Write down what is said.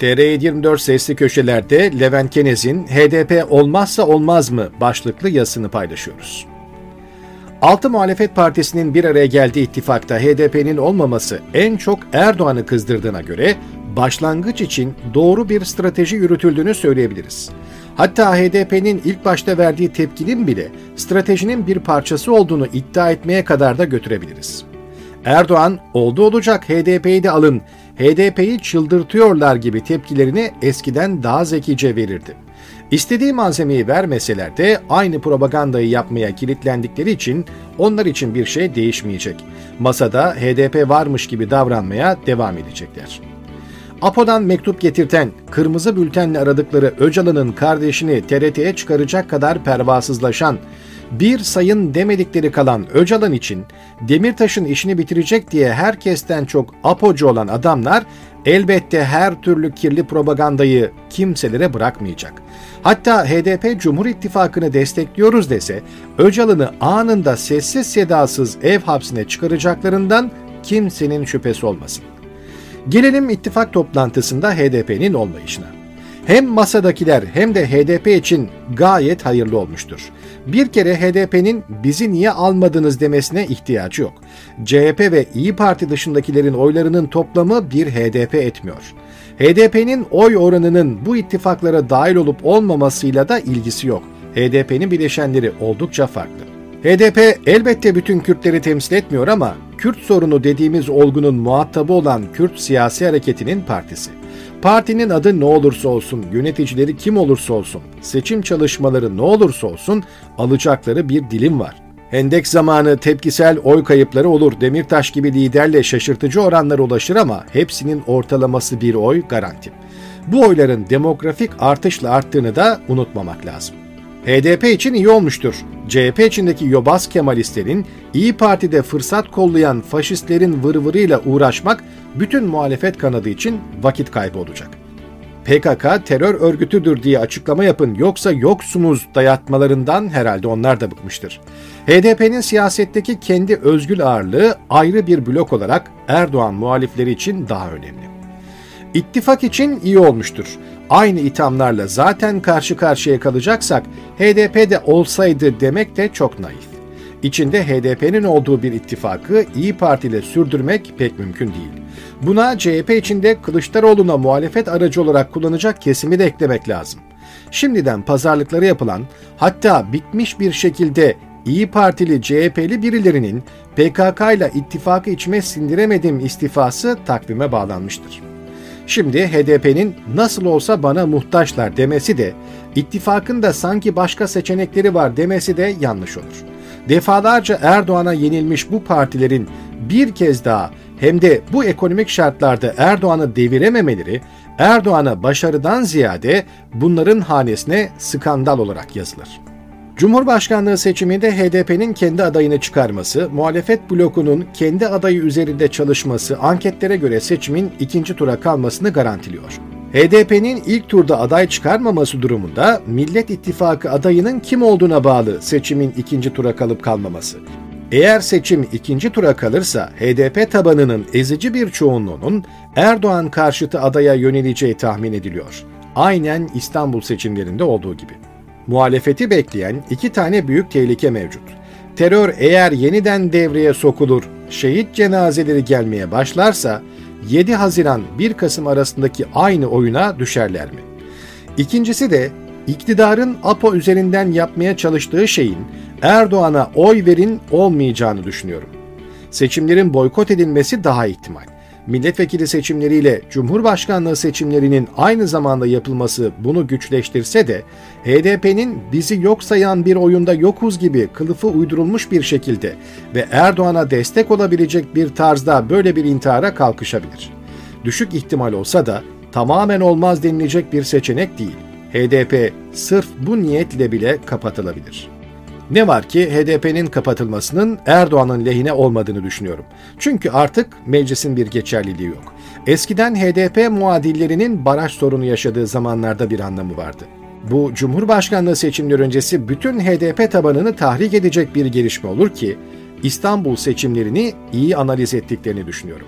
TR24 sesli köşelerde Levent Kenez'in HDP olmazsa olmaz mı başlıklı yazısını paylaşıyoruz. Altı muhalefet partisinin bir araya geldiği ittifakta HDP'nin olmaması en çok Erdoğan'ı kızdırdığına göre başlangıç için doğru bir strateji yürütüldüğünü söyleyebiliriz. Hatta HDP'nin ilk başta verdiği tepkinin bile stratejinin bir parçası olduğunu iddia etmeye kadar da götürebiliriz. Erdoğan oldu olacak HDP'yi de alın, HDP'yi çıldırtıyorlar gibi tepkilerini eskiden daha zekice verirdi. İstediği malzemeyi vermeseler de aynı propagandayı yapmaya kilitlendikleri için onlar için bir şey değişmeyecek. Masada HDP varmış gibi davranmaya devam edecekler. APO'dan mektup getirten, kırmızı bültenle aradıkları Öcalan'ın kardeşini TRT'ye çıkaracak kadar pervasızlaşan, bir sayın demedikleri kalan Öcalan için Demirtaş'ın işini bitirecek diye herkesten çok apocu olan adamlar elbette her türlü kirli propagandayı kimselere bırakmayacak. Hatta HDP Cumhur İttifakı'nı destekliyoruz dese Öcalan'ı anında sessiz sedasız ev hapsine çıkaracaklarından kimsenin şüphesi olmasın. Gelelim ittifak toplantısında HDP'nin olmayışına. Hem masadakiler hem de HDP için gayet hayırlı olmuştur. Bir kere HDP'nin bizi niye almadınız demesine ihtiyacı yok. CHP ve İyi Parti dışındakilerin oylarının toplamı bir HDP etmiyor. HDP'nin oy oranının bu ittifaklara dahil olup olmamasıyla da ilgisi yok. HDP'nin bileşenleri oldukça farklı. HDP elbette bütün Kürtleri temsil etmiyor ama Kürt sorunu dediğimiz olgunun muhatabı olan Kürt siyasi hareketinin partisi. Partinin adı ne olursa olsun, yöneticileri kim olursa olsun, seçim çalışmaları ne olursa olsun alacakları bir dilim var. Hendek zamanı tepkisel oy kayıpları olur. Demirtaş gibi liderle şaşırtıcı oranlara ulaşır ama hepsinin ortalaması bir oy garanti. Bu oyların demografik artışla arttığını da unutmamak lazım. HDP için iyi olmuştur. CHP içindeki yobaz Kemalistlerin, İyi Parti'de fırsat kollayan faşistlerin vırvırıyla uğraşmak bütün muhalefet kanadı için vakit kaybı olacak. PKK terör örgütüdür diye açıklama yapın yoksa yoksunuz dayatmalarından herhalde onlar da bıkmıştır. HDP'nin siyasetteki kendi özgül ağırlığı ayrı bir blok olarak Erdoğan muhalifleri için daha önemli. İttifak için iyi olmuştur. Aynı ithamlarla zaten karşı karşıya kalacaksak HDP de olsaydı demek de çok naif. İçinde HDP'nin olduğu bir ittifakı İyi Parti ile sürdürmek pek mümkün değil. Buna CHP içinde Kılıçdaroğlu'na muhalefet aracı olarak kullanacak kesimi de eklemek lazım. Şimdiden pazarlıkları yapılan, hatta bitmiş bir şekilde İyi Partili CHP'li birilerinin PKK ile ittifakı içime sindiremedim istifası takvime bağlanmıştır. Şimdi HDP'nin nasıl olsa bana muhtaçlar demesi de, ittifakın da sanki başka seçenekleri var demesi de yanlış olur. Defalarca Erdoğan'a yenilmiş bu partilerin bir kez daha hem de bu ekonomik şartlarda Erdoğan'ı devirememeleri, Erdoğan'a başarıdan ziyade bunların hanesine skandal olarak yazılır. Cumhurbaşkanlığı seçiminde HDP'nin kendi adayını çıkarması, muhalefet blokunun kendi adayı üzerinde çalışması anketlere göre seçimin ikinci tura kalmasını garantiliyor. HDP'nin ilk turda aday çıkarmaması durumunda Millet İttifakı adayının kim olduğuna bağlı seçimin ikinci tura kalıp kalmaması. Eğer seçim ikinci tura kalırsa HDP tabanının ezici bir çoğunluğunun Erdoğan karşıtı adaya yöneleceği tahmin ediliyor. Aynen İstanbul seçimlerinde olduğu gibi. Muhalefeti bekleyen iki tane büyük tehlike mevcut. Terör eğer yeniden devreye sokulur, şehit cenazeleri gelmeye başlarsa 7 Haziran 1 Kasım arasındaki aynı oyuna düşerler mi? İkincisi de iktidarın APO üzerinden yapmaya çalıştığı şeyin Erdoğan'a oy verin olmayacağını düşünüyorum. Seçimlerin boykot edilmesi daha ihtimal milletvekili seçimleriyle Cumhurbaşkanlığı seçimlerinin aynı zamanda yapılması bunu güçleştirse de HDP'nin bizi yok sayan bir oyunda yokuz gibi kılıfı uydurulmuş bir şekilde ve Erdoğan'a destek olabilecek bir tarzda böyle bir intihara kalkışabilir. Düşük ihtimal olsa da tamamen olmaz denilecek bir seçenek değil. HDP sırf bu niyetle bile kapatılabilir.'' Ne var ki HDP'nin kapatılmasının Erdoğan'ın lehine olmadığını düşünüyorum. Çünkü artık meclisin bir geçerliliği yok. Eskiden HDP muadillerinin baraj sorunu yaşadığı zamanlarda bir anlamı vardı. Bu Cumhurbaşkanlığı seçimleri öncesi bütün HDP tabanını tahrik edecek bir gelişme olur ki İstanbul seçimlerini iyi analiz ettiklerini düşünüyorum.